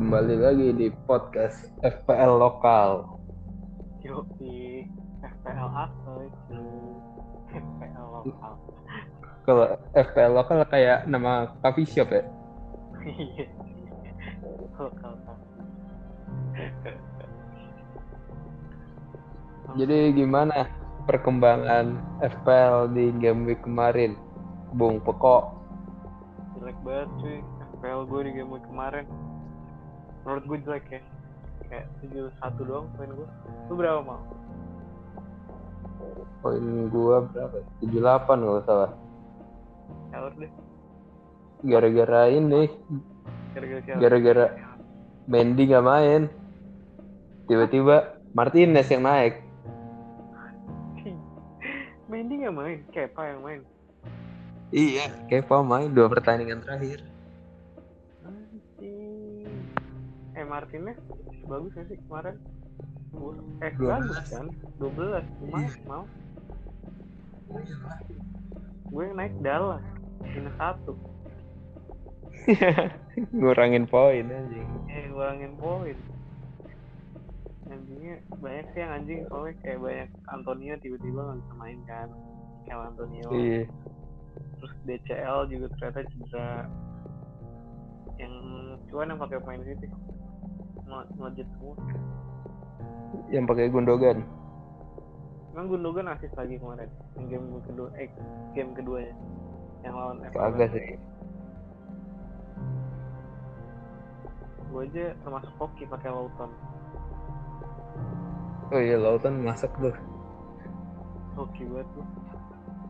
kembali lagi di podcast FPL lokal. Yoki FPL apa itu? FPL lokal. Kalau FPL lokal kayak nama coffee shop ya. Iya. Lokal kan. Jadi gimana perkembangan FPL di game week kemarin, Bung Peko? jelek banget cuy. FPL gue di game week kemarin. Menurut gue jelek ya. Kayak 71 doang poin gue. Lu berapa mau? Poin gua berapa? 78 kalau salah. Caur deh. Gara-gara ini, gara-gara Mendy nggak main. Tiba-tiba Martinez yang naik. Mendy nggak main, Kepa yang main. Iya, Kepa main dua pertandingan terakhir. Eh Martinez bagus gak sih kemarin? Eh 12. bagus kan? 12 lumayan mau. Gue yang naik Dallas minus satu. Ngurangin poin anjing. Eh ngurangin poin. Anjingnya banyak sih yang anjing soalnya kayak banyak Antonio tiba-tiba nggak bisa main kan. Kayak Antonio. Iya. Terus DCL juga ternyata cedera. Yang cuan yang pakai pemain City. Nge- Ngejet semua. Yang pakai Gundogan. Emang Gundogan asis lagi kemarin yang game kedua eh game keduanya yang lawan. Kagak sih. Gue aja termasuk hoki pakai Lawton. Oh iya, Lautan masak tuh. Hoki banget tuh.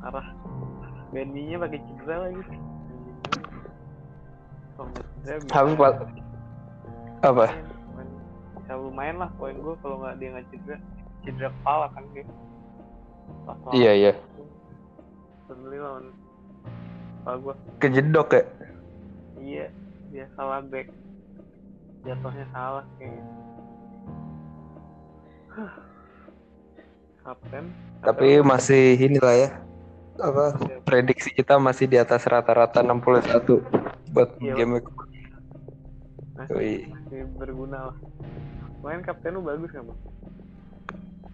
Arah. Bendinya pakai cedera lagi. Tapi apa? Bisa lumayan lah poin gue kalau nggak dia nggak cedera. Cedera kepala kan dia. Pas Iya iya. Burnley lawan apa gue Kejedok ya. Iya, dia salah back. Jatuhnya salah kayaknya. Huh. Kapten. Tapi kapten masih inilah ya. Apa prediksi kita masih di atas rata-rata 61 buat Iya, game masih, Wih. masih berguna lah. Main kapten lu bagus kan, Bang?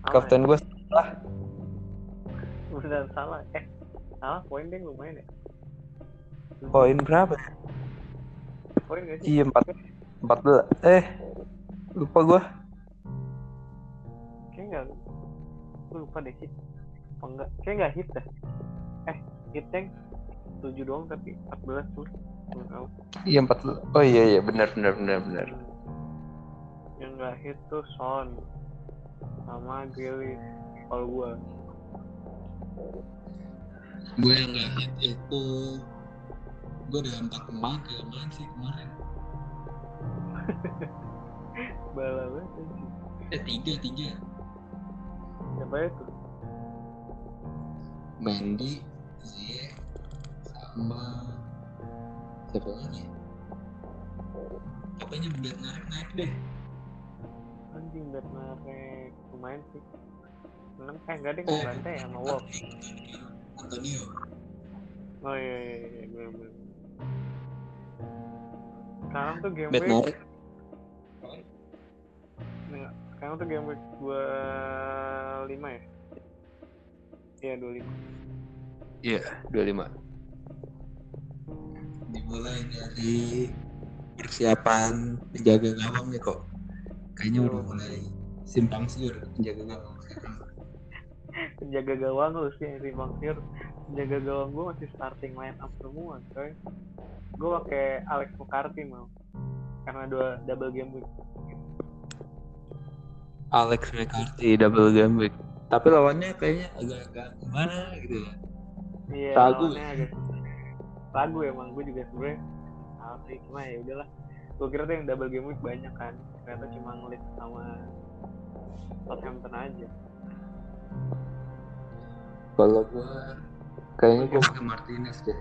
Salah Kapten gue ya? Beneran salah. Eh, salah poin deh lumayan ya. poin berapa? ya? Poin gak sih? Iya 4 14. Eh lupa gue. Kayaknya enggak. Gue lupa deh hit. Apa enggak? Kayaknya enggak hit dah. Eh, hit yang 7 doang tapi 14 tuh. Nggak tahu. Iya 14. Oh iya iya benar benar benar benar. Yang nggak hit tuh Son sama Grealish kalau gua. Gue yang nggak hit itu gue ada empat pemain kagak main sih kemarin. Bala banget eh tiga tiga. Siapa itu? Mendy Ziyech sama siapa lagi? Pokoknya biar narik naik deh anjing bet narek lumayan sih. Enam eh enggak deh nggak bantai sama Wolf. Antonio. Oh iya iya iya bener bener sekarang tuh game week Nggak, sekarang tuh game week dua lima ya? Iya dua lima. Iya 25. dimulai dari persiapan penjaga gawang nih kok kayaknya udah mulai simpang siur penjaga gawang. Sekarang penjaga gawang lu sih Bang Sir penjaga gawang gua masih starting line up semua coy. Gua pakai Alex McCarthy mau. Karena dua double game week. Alex McCarthy double game week. Tapi lawannya kayaknya agak-agak gimana gitu ya. iya Ragu lawannya agak ragu emang gue juga sebenernya cuma ya udahlah gue kira tuh yang double game week banyak kan. Ternyata cuma ngelit sama Southampton aja. Kalau gue kayaknya gue pakai Martinez deh.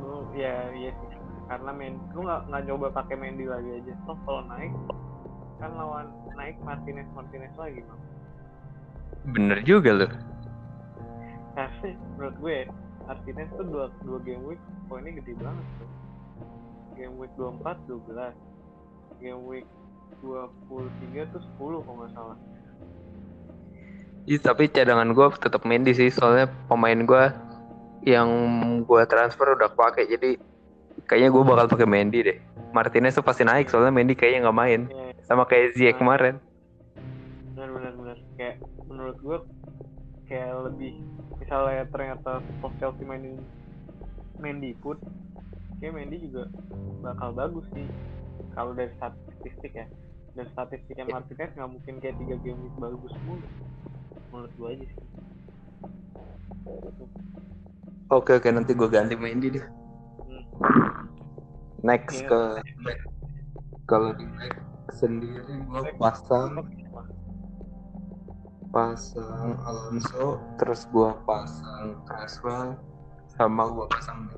lu ya iya sih. Karena main lu nggak nggak coba pakai Mendy lagi aja. Toh kalau naik kan lawan naik Martinez Martinez lagi bang. Bener juga loh. Tapi menurut gue Martinez tuh dua, dua game week poinnya gede banget tuh game week 24 12 game week 23 tuh 10 kalau nggak salah. Iya, tapi cadangan gue tetap Mendy sih, soalnya pemain gue yang gue transfer udah pakai, jadi kayaknya gue bakal pakai Mendy deh. Martinez tuh pasti naik, soalnya Mendy kayaknya nggak main, Iya, sama kayak Ziyech kemarin. benar benar benar. Kayak menurut gue kayak lebih misalnya ternyata Chelsea mainin Mendy pun kayak Mendy juga bakal bagus sih kalau dari statistik ya dan statistiknya Martinez nggak mungkin kayak tiga game week bagus mulu menurut gue aja sih Oke oke, nanti gue ganti Mendy deh. Hmm. Next Iya. ke. Kalau di back sendiri gue pasang pasang Alonso, terus gue pasang Creswell, sama gue pasang.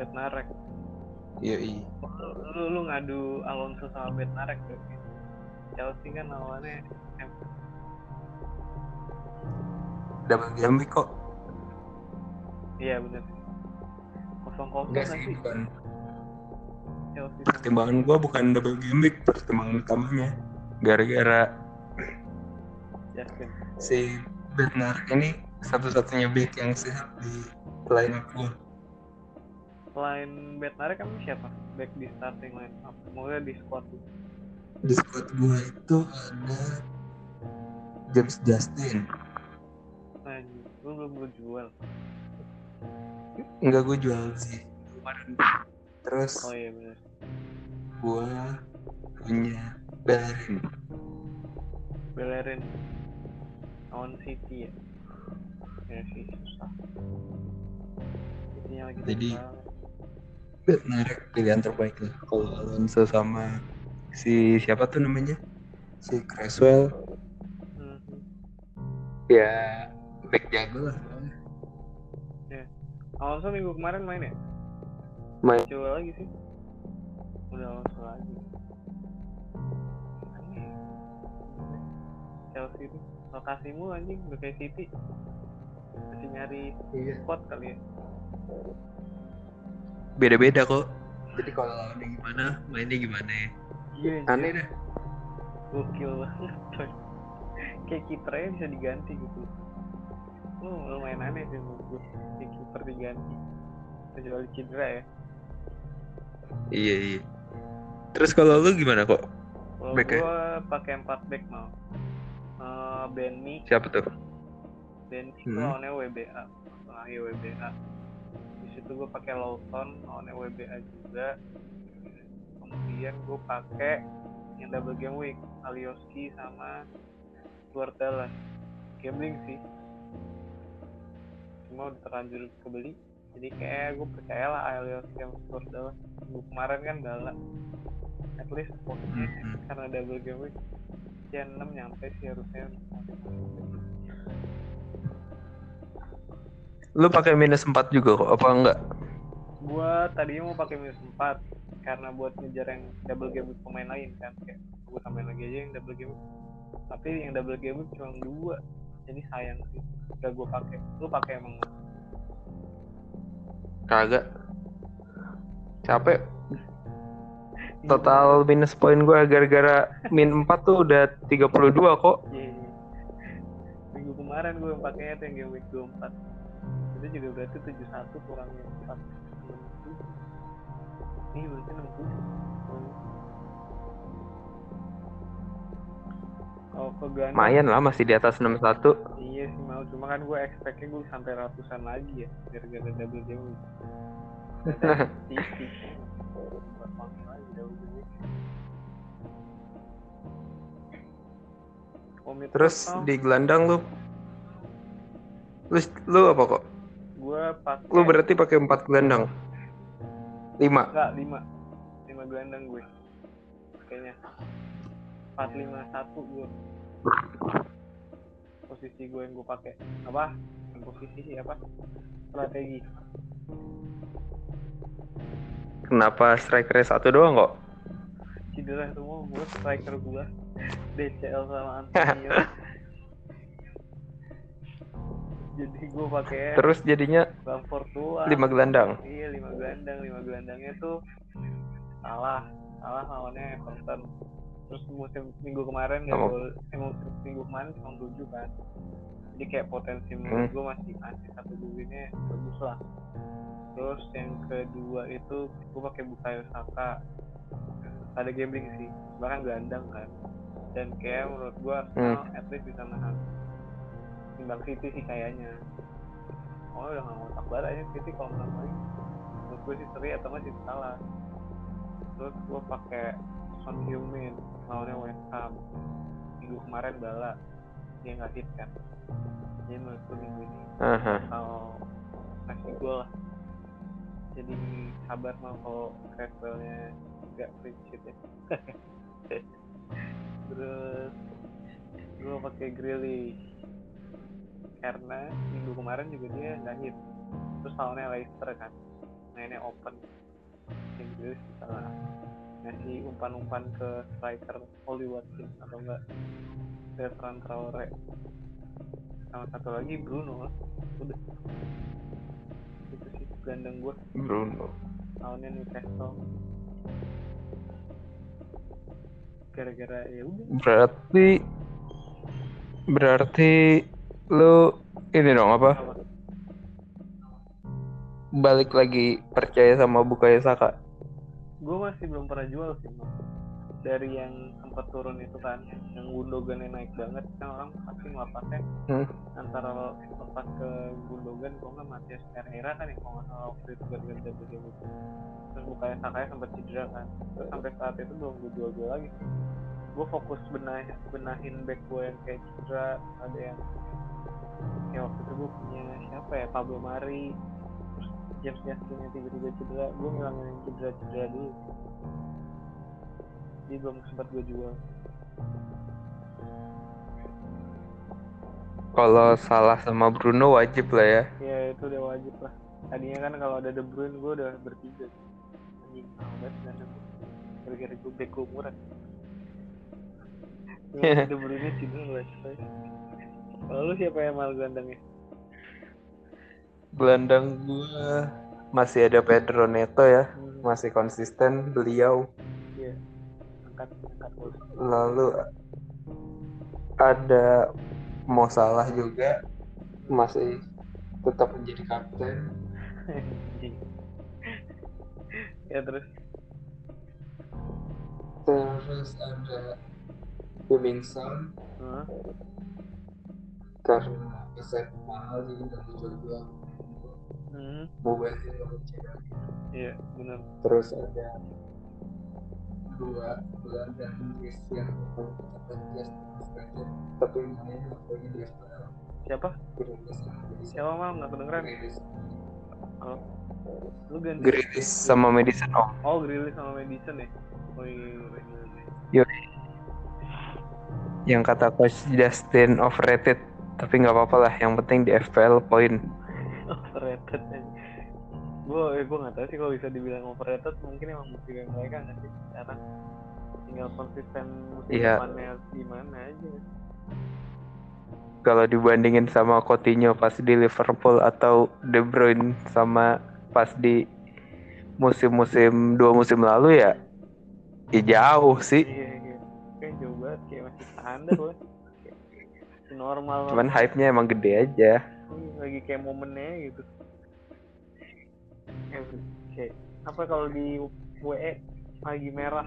Bednarek Iya iya. lu, lu, lu ngadu Alonso sama Bednarek berarti Chelsea kan lawannya em, Double game kok. iya bener kosong kosong Enggak sih, nanti bukan. Chelsea Pertimbangan gue bukan double game week, pertimbangan utamanya gara-gara Justin si Bernard ini satu-satunya back yang sehat di line up gue. Selain Bednarek kamu siapa? Back di starting line up. Maksudnya di squad lu. Di squad gue itu ada James Justin. Anjing, lu belum lu jual. Enggak gue jual sih. Kemarin. Terus oh iya bener. gue punya Bellerin. Bellerin. Lawan City ya? Ya sih susah. Lagi Jadi-. Bernard pilihan terbaik lah. Kalau Alonso sama si siapa tuh namanya? Si Creswell Mhm. ya back jago lah. Alonso minggu kemarin main ya Main. coba lagi sih udah Alonso lagi. Chelsea itu lokasimu anjing udah kayak City masih nyari Iya. spot kali ya Beda-beda kok. Jadi kalau lawannya gimana, mainnya gimana ya? iya Aneh dah. gokil banget coy kayak kipernya bisa diganti gitu lu lumayan aneh sih menurut gue kayak kiper diganti kecuali cedera ya Iya iya. Terus kalau lu gimana kok? kalau gue pakai 4 back mau uh, Benny Siapa tuh? Benny itu Hmm. lawannya WBA tengahnya WBA situ gue pakai Lawson lawannya WBA juga. Kemudian gue pakai yang double game week Alioski sama Stuart Dallas gambling sih. Cuma udah terlanjur kebeli jadi kayak gue percaya lah Alioski sama Stuart Dallas minggu kemarin kan galak. At least posisinya Hmm. karena double game week ya 6 nyampe sih harusnya Lu pakai minus 4 juga kok? Apa enggak? gua tadinya mau pakai minus 4 karena buat ngejar yang double game week pemain lain kan kayak gua tambahin lagi aja yang double game week tapi yang double game week cuma dua jadi sayang sih gak gua pakai lu pakai emang Kagak. Capek. Total minus poin gua gara-gara min 4 tuh udah 32 kok. Iya, iya. minggu kemarin gua yang pakainya tuh yang game week 24 itu juga berarti 71 kurang yang 4 ini berarti 67 kalau ke Gana Lumayan lah masih di atas 61. Iya sih mau, cuma kan gue expectnya gue sampai ratusan lagi ya gara-gara double lagi double Terus di gelandang lu? Lu, lu apa kok? Gue pakai Lu berarti pakai 4 gelandang. 5. enggak lima. Lima gelandang gue. Kayaknya. Empat lima satu gue posisi gue yang gue pakai. Apa? Bukan posisi apa? Strategi. Kenapa striker satu doang kok? cedera semua gue striker gue DCL sama Antonio jadi gue pakai Terus jadinya Bamford tua. 5 gelandang. iya lima gelandang. Lima gelandangnya tuh salah kalah lawannya Everton. Terus musim minggu kemarin nggak Sama- gol eh, musim minggu kemarin cuma tujuh kan. Jadi kayak potensi menurut Hmm. gue masih masih satu golnya bagus lah. Terus yang kedua itu gue pakai Bukayo Saka. Ada gambling sih bahkan gelandang kan. Dan kayak menurut gue Arsenal at least bisa nahan timbang City sih kayaknya. Oh udah nggak ngotak banget aja City kalau menang lagi menurut gue sih seri atau nggak sih salah terus gue pakai Son Heung-min lawannya West Ham. Minggu kemarin bala. Dia nggak hit kan. Jadi menurut gue minggu ini. Kalau kasih gol lah. Jadi sabar mau kalau Creswell-nya nggak clean sheet ya. Terus gue pakai Grealish karena minggu kemarin juga dia nggak hit terus lawannya Leicester kan mainnya open. Yang Grealish bisa lah ngasih umpan-umpan ke striker Oli Watkins atau enggak. Bertrand Traore. Sama satu lagi Bruno lah. Udah. Itu sih gandeng gue Bruno. lawannya Newcastle. Gara-gara ya udah. Berarti berarti lu ini dong apa? Balik lagi percaya sama Bukayo Saka. gue masih belum pernah jual sih Bang. dari yang sempat turun itu kan yang Gundogan naik banget kan orang pasti ngelapasnya Hmm. antara lepas ke Gundogan kalau nggak Matias Pereira kan yang kalau nggak salah waktu itu gara-gara double game itu terus bukannya Sakanya sempat cedera kan terus sampai saat itu belum gue jual-jual lagi gue fokus benah benahin back gue yang kayak cedera ada yang kayak waktu itu gue punya siapa ya? Pablo Mari. Terus James Justin yang tiba-tiba cedera. Gue ngilangin yang cedera-cedera dulu. Jadi belum sempat gue jual. Kalau salah sama Bruno wajib lah ya. ya itu udah wajib lah. Tadinya kan kalau ada De Bruyne gue udah bertiga. Anjing banget dan gara-gara gue gue murah De Bruyne cedera lah coy kalau lu siapa yang mal gelandangnya? Gelandang gua masih ada Pedro Neto ya, hmm, masih konsisten beliau. iya. Angkat angkat Lalu ada Mo Salah juga. Masih tetap menjadi kapten. Ya terus? Terus ada Hummingson Hah? Karena keset mahal jadi udah muncul dua hmm, cedera. iya benar Terus ada dua gelandang Inggris yang tapi di FPL siapa? Siapa mal nggak kedengeran. Grealish. lu ganti. Grealish sama Madison Om. oh Grealish sama Madison ya? Oh iya, iya, iya. Yang kata coach Justin overrated, tapi nggak apa-apa lah. Yang penting di FPL poin. overrated aja gue eh, gue nggak tahu sih kalau bisa dibilang overrated mungkin emang dari mereka nggak sih karena tinggal konsisten musim Iya. depannya gimana aja Kalau dibandingin sama Coutinho pas di Liverpool atau De Bruyne sama pas di musim-musim dua musim lalu ya, ya jauh sih. iya iya kayak jauh banget kayak masih standar lah normal Cuman normal. hype-nya emang gede aja. Iya, lagi kayak momennya gitu Eh, kayak apa kalau di WE lagi merah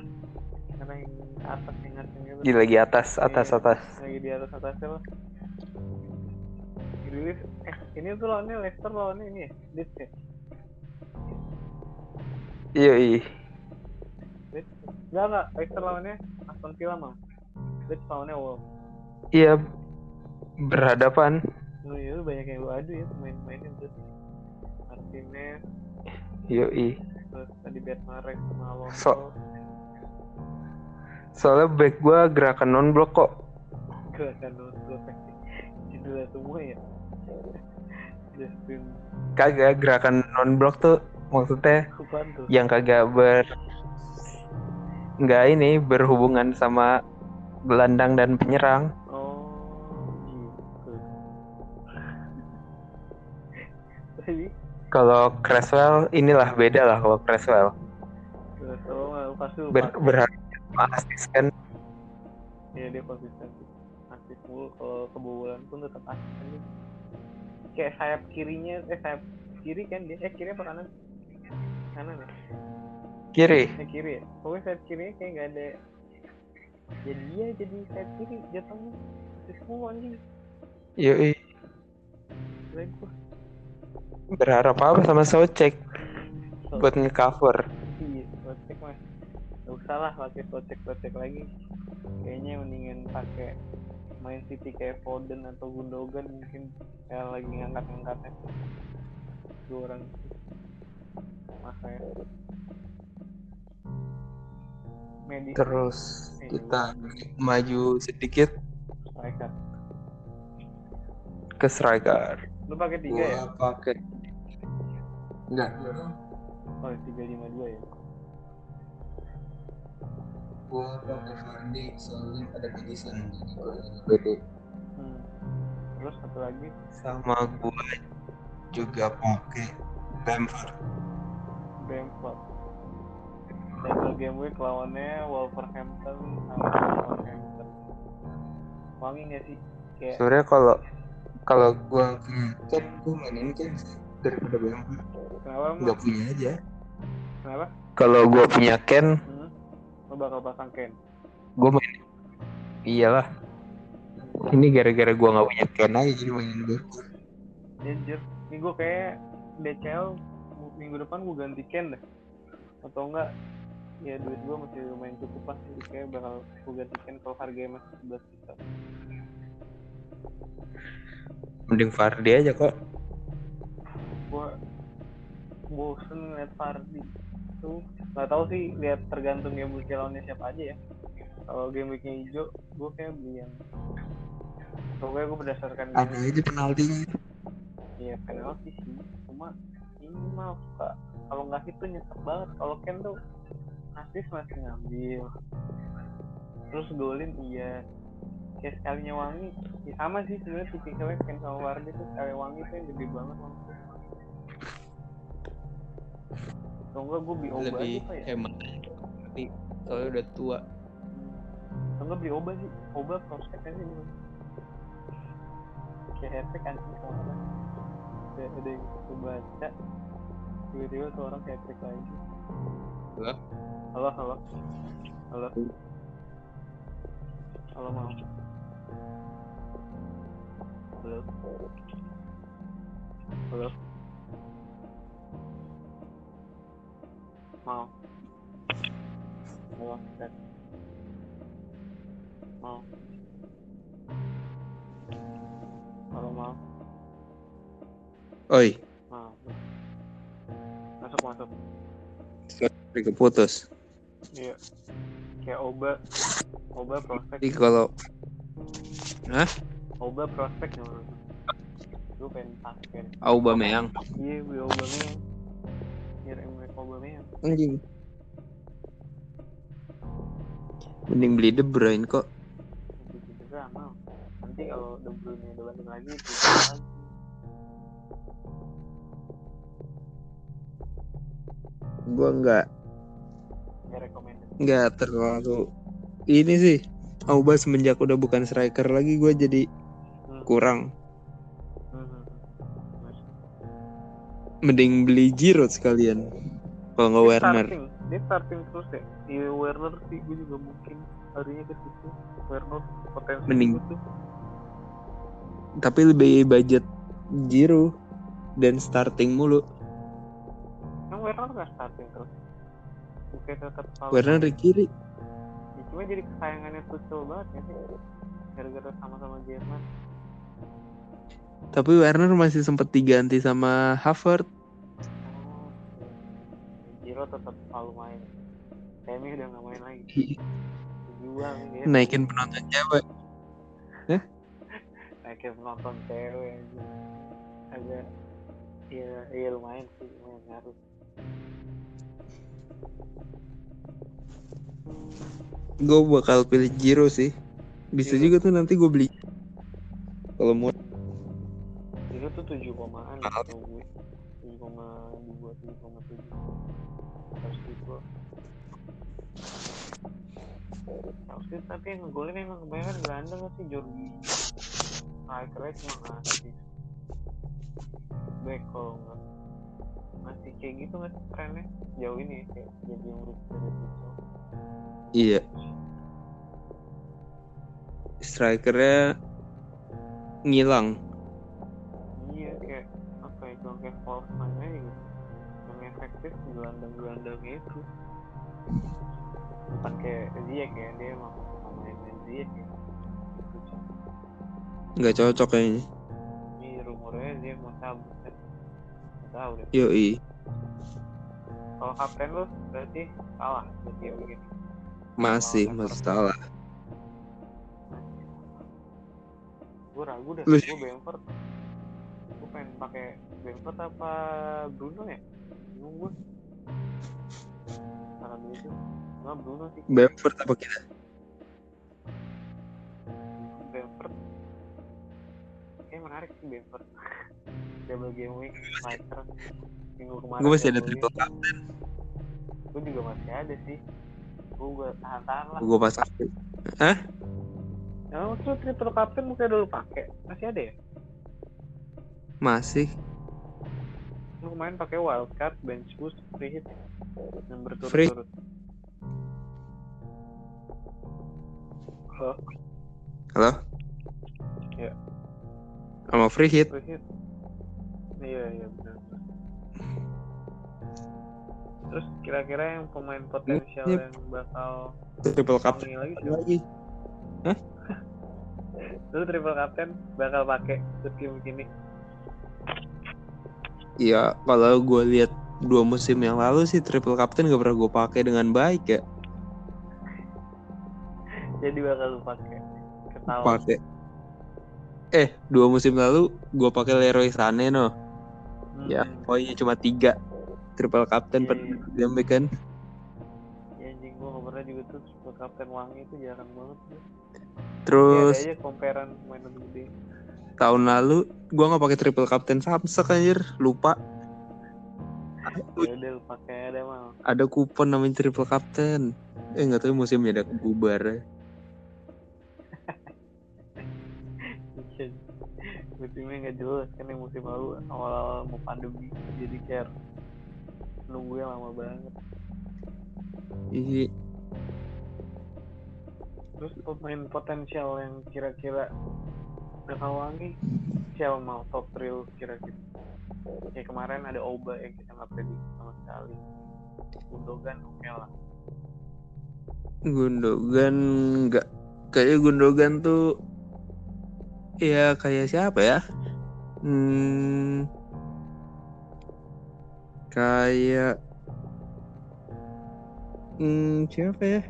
karena yang atas yang atas gitu Di lagi atas, atas, Iya. atas. lagi di atas atasnya lah Grealish eh ini tuh lawannya Leicester lawannya ini ya Leeds ya Iya, iya. Leeds enggak enggak Leicester lawannya Aston Villa mah Leeds lawannya Wolves Iya, berhadapan. Lu ya lu banyak yang lu adu ya pemain-pemainnya terus Martinez Yoi. terus tadi Bednarek sama Alonso So- Soalnya back gua gerakan non block kok. gerakan nonton cedera semua ya Justin Kagak gerakan non block tuh maksudnya tuh yang kagak ber nggak ini berhubungan sama gelandang dan penyerang. Kalau Creswell inilah beda lah kalau Creswell. oh pasti ber berharap asis kan Iya dia konsisten. Aktif mulu kalau kebobolan pun tetap aktif aja. Kayak sayap kirinya, eh sayap kiri kan dia, eh kiri apa kanan? Kanan ya? kiri Eh kiri ya? Pokoknya sayap kirinya kayak nggak ada. Jadi dia jadi sayap kiri jatuhnya. Aktif mulu anjing. Keren gua. Berharap apa sama Socek So, buat ngecover. Iya, Socek mah. Gak usah lah pakai Socek-Socek lagi. Kayaknya mendingan pakai main City kayak Foden atau Gundogan mungkin. Kayak lagi ngangkat-ngangkatnya. Dua orang. Itu. makanya medis terus kita maju sedikit. Striker. Ke striker. Lu pakai tiga ya? Gua pakai enggak. Oh tiga lima dua ya? Gua Vardy soalnya ada Madison jadi gua pede hmm. terus satu lagi? Sama gua juga pakai Bamford. Bamford. Double game week lawannya Wolverhampton sama Wolverhampton wangi gak sih? Kayak sebenarnya kalau kalau gua kan gua mainin kan daripada Bamford kenapa nggak punya aja. Kenapa? Kalau gua punya Ken hmm? lo bakal pasang Ken? gua main. Iyalah. Ini gara-gara gua nggak punya Ken aja jadi mainin Bamford Anjir, ini gue kayak DCL minggu depan gue ganti Ken deh. Atau enggak ya duit gue masih lumayan cukup lah. Jadi kayak bakal gue ganti Ken kalau harganya masih 11 juta. Mending Fardi aja kok gue bosen ngeliat Fardi. Tuh nggak tahu sih lihat tergantung game week lawannya siapa aja ya. Kalau game weeknya hijau gue kayak beli yang pokoknya gue berdasarkan ada aja penaltinya Iya penalti sih, cuma ini mah suka. Kalau nggak itu nyesek banget. Kalau Ken tuh asis masih ngambil, terus golin iya. Kayak sekalinya wangi, ya sama sih sebenarnya tipikalnya Ken sama Wardi tuh sekali wangi tuh yang gede banget. wangi. Kalau enggak gue beli obat aja pak ya. hemat soalnya udah tua Kalau enggak beli obat sih, obat prospeknya sih dulu. Kayak efek kan. Kayak ada yang gue baca, tiba-tiba tuh orang kayak trik lagi. Halo? Halo, halo. Halo. Halo mau. Halo. Halo. Mau. Halo, cek. Mau. Halo, mau. oi Mau. Masuk, masuk. sorry keputus Iya. Kayak Oba. Oba prospek. jadi kalau Oba prospek menurut gue. Gue pengen pakai. Aubameyang Iya, beli Aubameyang. Biar Emre Aubameyang. anjing mending beli De Bruyne kok mau. Nanti kalau De Bruyne udah balik lagi, itu lagi. gua nggak Ya recommended. nggak terlalu ini sih Auba semenjak udah bukan striker lagi gue jadi Hmm. kurang mending beli Giroud sekalian kalau nggak Werner Starting. Dia starting terus ya. Iya Werner sih gue juga mungkin harinya ke situ. Werner potensi Mending. tuh. tapi lebih budget Giroud dan starting mulu Emang Werner nggak starting terus? Oke tetap. Werner di kiri Ya, cuma jadi kesayangannya Tuchel banget ya sih. Gara-gara sama-sama Jerman. Tapi Werner masih sempat diganti sama Havertz Oh, Giro tetap selalu main. Temi udah nggak main lagi. Jual ya. naikin penonton cewek Naikin penonton cewek aja. Agak Iya, iya lumayan sih, lumayan ngaruh. gue bakal pilih Giroud sih bisa Giroud. juga tuh nanti gue beli kalau mau Tuh tujuh komaan atau gue. Tujuh koma dua, tujuh koma tujuh. Harus gitu. Chelsea tapi yang ngegolin emang kebanyakan gelandang nggak sih Jordi strikernya cuma ngasih back kalau nggak masih kayak gitu nggak sih trennya jauh ini ya kayak jadi yang dari futsal Iya. Strikernya ngilang. Di gelandang-gelandangnya itu bukan kayak Ziyech ya dia emang pemain Ziyech ya. Nggak cocok kayaknya. ini rumornya Ziyech mau cabut kan tahu deh Yoi. kalau kapten lu berarti salah berarti ya begini Masih, masih salah. gue ragu Lu- gue Bamford gue pengen pakai Bamford apa Bruno ya bingung gue saran itu nggak Bruno sih. Bamford apa kita? Bamford. Kayak menarik sih Bamford. Double game week striker minggu kemarin Gue masih ada triple captain. gue juga masih ada sih. Gue gue tahan-tahan lah. Gue pasang. ya lu triple captain mungkin dulu pakai? Masih ada ya? Masih. Lu kemarin pakai wildcard bench boost free hit yang berturut-turut Halo, Halo? Iya. Sama free hit. free hit. Iya, iya benar. Terus kira-kira yang pemain potensial Yep. yang bakal Triple captain lagi siapa? lagi. Lu triple captain bakal pakai untuk game Iya, kalau gue lihat dua musim yang lalu sih triple captain gak pernah gue pakai dengan baik ya. Jadi bakal lu pakai. Ketawa. Pakai. Eh, dua musim lalu gue pakai Leroy Sané no. Hmm, Ya, poinnya cuma tiga. Triple captain Iya, per iya. game week kan. Ya anjing nggak pernah juga tuh triple captain wangi itu jarang banget. tuh. Terus Iya, comparean pemain lebih gede. Tahun lalu gue nggak pakai triple captain Samsek anjir, lupa. Ya udah lu pakai ada mal. Ada kupon namanya triple captain. Eh nggak tahu musimnya ada bubar. Iya. musimnya nggak jelas kan yang musim lalu awal-awal mau pandemi jadi care nunggunya lama banget Iya. terus pemain potensial yang kira-kira bakal wangi siapa mau top real kira-kira kayak kemarin ada Oba yang kita nggak prediksi sama sekali Gundogan oke lah Gundogan nggak kayak Gundogan tuh ya kayak siapa ya? Hmm, kayak hmm, siapa ya?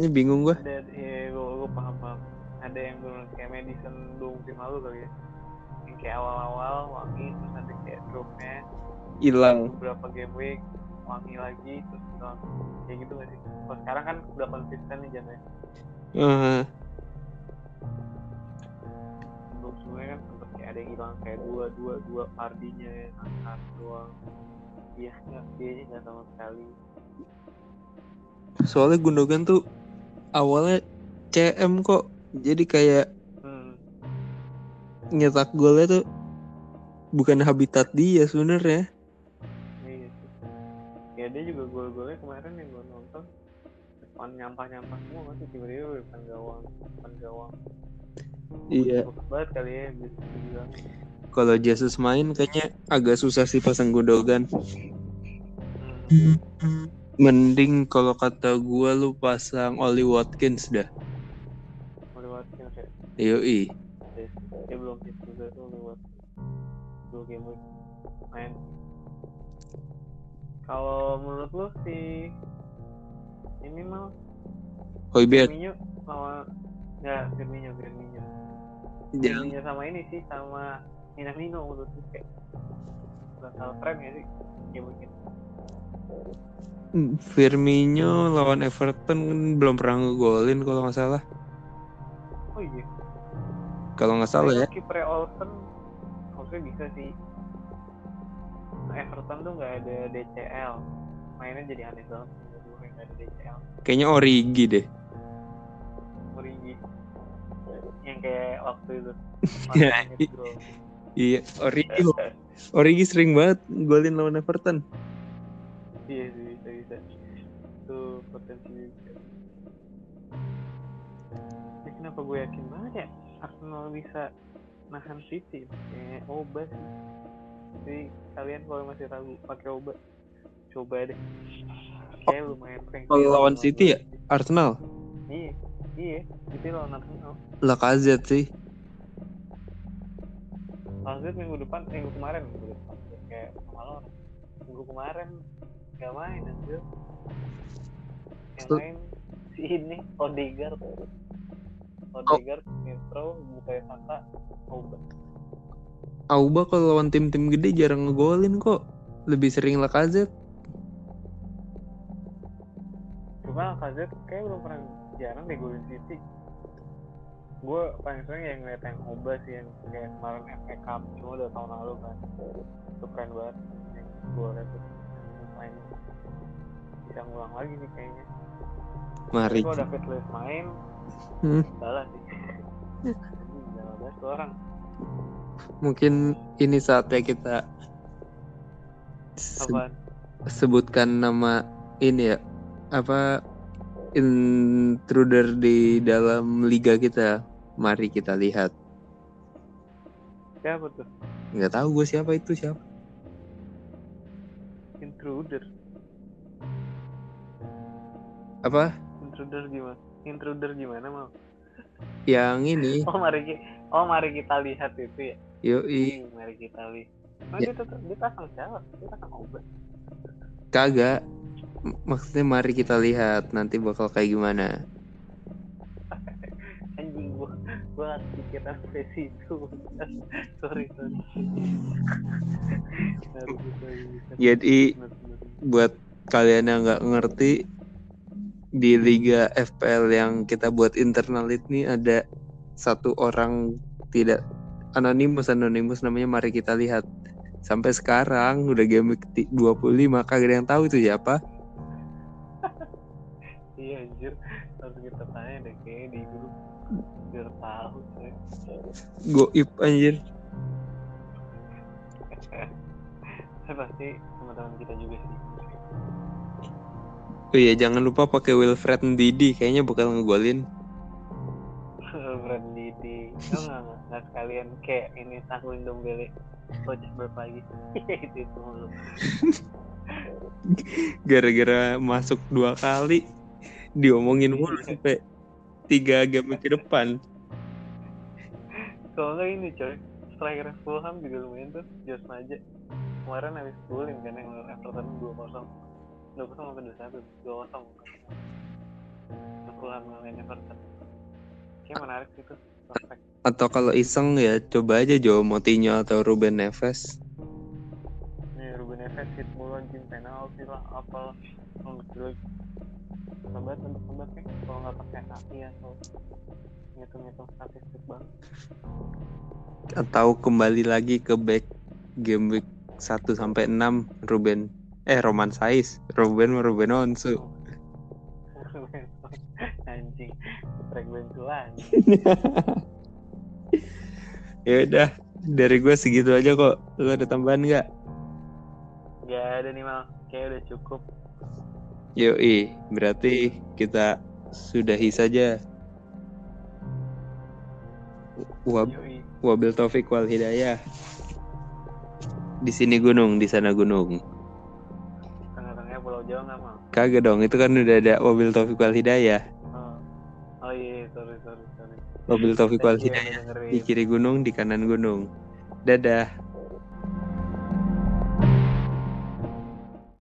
Ini bingung gua. ada ya gue gue paham paham ada yang bener kayak Madison dua musim lalu kali ya. Yang kayak awal-awal wangi terus ada kayak dropnya. Hilang. beberapa game week wangi lagi terus hilang. Kayak gitu gak sih? Kalau sekarang kan udah konsisten nih jadinya Eh, sebelum sebelumnya kan sempet kayak ada yang hilang kayak dua dua dua partinya angkat doang. Iya nggak dia nggak sama sekali. Soalnya Gundogan tuh awalnya CM kok. Jadi kayak hmm nyetak golnya tuh bukan habitat dia sebenarnya. iya sih ya dia juga gol-golnya kemarin yang gue nonton depan nyampah-nyampah semua masih tiba-tiba di depan gawang depan gawang Iya. Banget kali ya bisa Kalau Jesus main kayaknya agak susah sih pasang Gundogan. hmm. Mending kalau kata gua lu pasang Oli Watkins dah. Yoi. Dia belum hit juga tuh lewat dua game week main kalau menurut lu si ini mal Hoybert. Firmino sama ya Firmino Firmino Firmino sama ini sih sama Minamino menurut gue kayak bakal tren ya sih game week ini Firmino lawan Everton belum pernah ngegolin kalau nggak salah. oh iya Kalau nggak salah ya. kiper Olsen harusnya bisa sih Nah, Everton tuh nggak ada DCL mainnya jadi aneh banget ada DCL Kayaknya Origi deh. Origi yang kayak waktu itu Ya, Martinez i- gol. Iya, Origi. Origi sering banget golin lawan Everton. iya sih bisa bisa itu potensi. Ini kenapa gue yakin banget ya Arsenal bisa nahan City kayak obat sih jadi kalian kalau masih ragu pakai obat coba deh kayak lumayan prank Kalau lawan City ya? Arsenal. iya iya City lawan Arsenal Lacazette sih. Maksudnya minggu depan, minggu kemarin minggu depan kayak malam minggu kemarin nggak main anjir. Yang main si ini Odegaard. Odegaard, Smith-Rowe, Bukayo Saka, Oba. Auba kalau lawan tim-tim gede jarang ngegolin kok. Lebih sering Lacazette. Cuma Lacazette kayak belum pernah jarang deh golin City. Gue paling sering yang ngeliat yang Oba sih yang kayak kemarin FA Cup cuma udah tahun lalu kan. Itu keren banget yang gue liat main bisa ngulang lagi nih kayaknya. Mari. Kalau David Luiz main, Hmm. salah sih. Orang. Mungkin ini saatnya kita se- Apaan? sebutkan nama ini ya. Apa intruder di dalam liga kita. Mari kita lihat. Siapa tuh? Nggak tahu gue siapa itu siapa. Intruder. Apa? Intruder gimana? Intruder gimana mau? Yang ini. Oh mari kita, oh mari kita lihat itu ya. Yoi. Hmm, mari kita lihat. Oh, Ya. dia, tetap, dia pasang siapa? Dia pasang obat. Kagak. Maksudnya mari kita lihat nanti bakal kayak gimana. Anjing gua, gua pikiran sampai situ. sorry sorry. Jadi buat kalian yang nggak ngerti di liga FPL yang kita buat internal ini ada satu orang tidak anonimus anonimus namanya mari kita lihat sampai sekarang udah game ke 25 kagak ada yang tahu itu siapa Iya anjir, harus kita tanya deh kayaknya di grup biar tahu coy. goib anjir pasti teman-teman kita juga sih. Oh iya jangan lupa pakai Wilfred Ndidi. Kayaknya bakal ngegolin. Brand Didi, oh nggak nggak sekalian kayak ini tanggung dombele coach berpagi itu itu mulu. gara-gara masuk dua kali diomongin mulu sampai tiga game ke depan. Kalau nggak ini coy, striker Fulham juga lumayan tuh, Jos Maja. Kemarin habis golin kan yang lawan Everton dua kosong, dua kosong apa dua satu, dua kosong. Fulham ngalahin Everton. Kayak menarik prospek. atau kalau iseng ya coba aja Joe Moutinho atau Ruben Neves Nih Ruben Neves hit mulu anjing penalti lah apalah tebak tebak nih kalau nggak pakai kaki atau ngitung ngitung statistik banget atau kembali lagi ke back game week 1 sampai 6 Ruben eh Roman Sais Ruben Ruben Onsu. Anjing track ya udah dari gue segitu aja kok. Lu ada tambahan nggak? Gak ada nih mal. Kayak udah cukup. Yoi berarti kita sudahi saja. Wab yoi. wabil taufik wal hidayah. Di sini gunung di sana gunung Jawa nggak mal kagak dong itu kan udah ada wabil taufik wal hidayah. Oh. Oh iya sorry sorry sorry. Wabil taufik wal yang hidayah di kiri gunung di kanan gunung. Dadah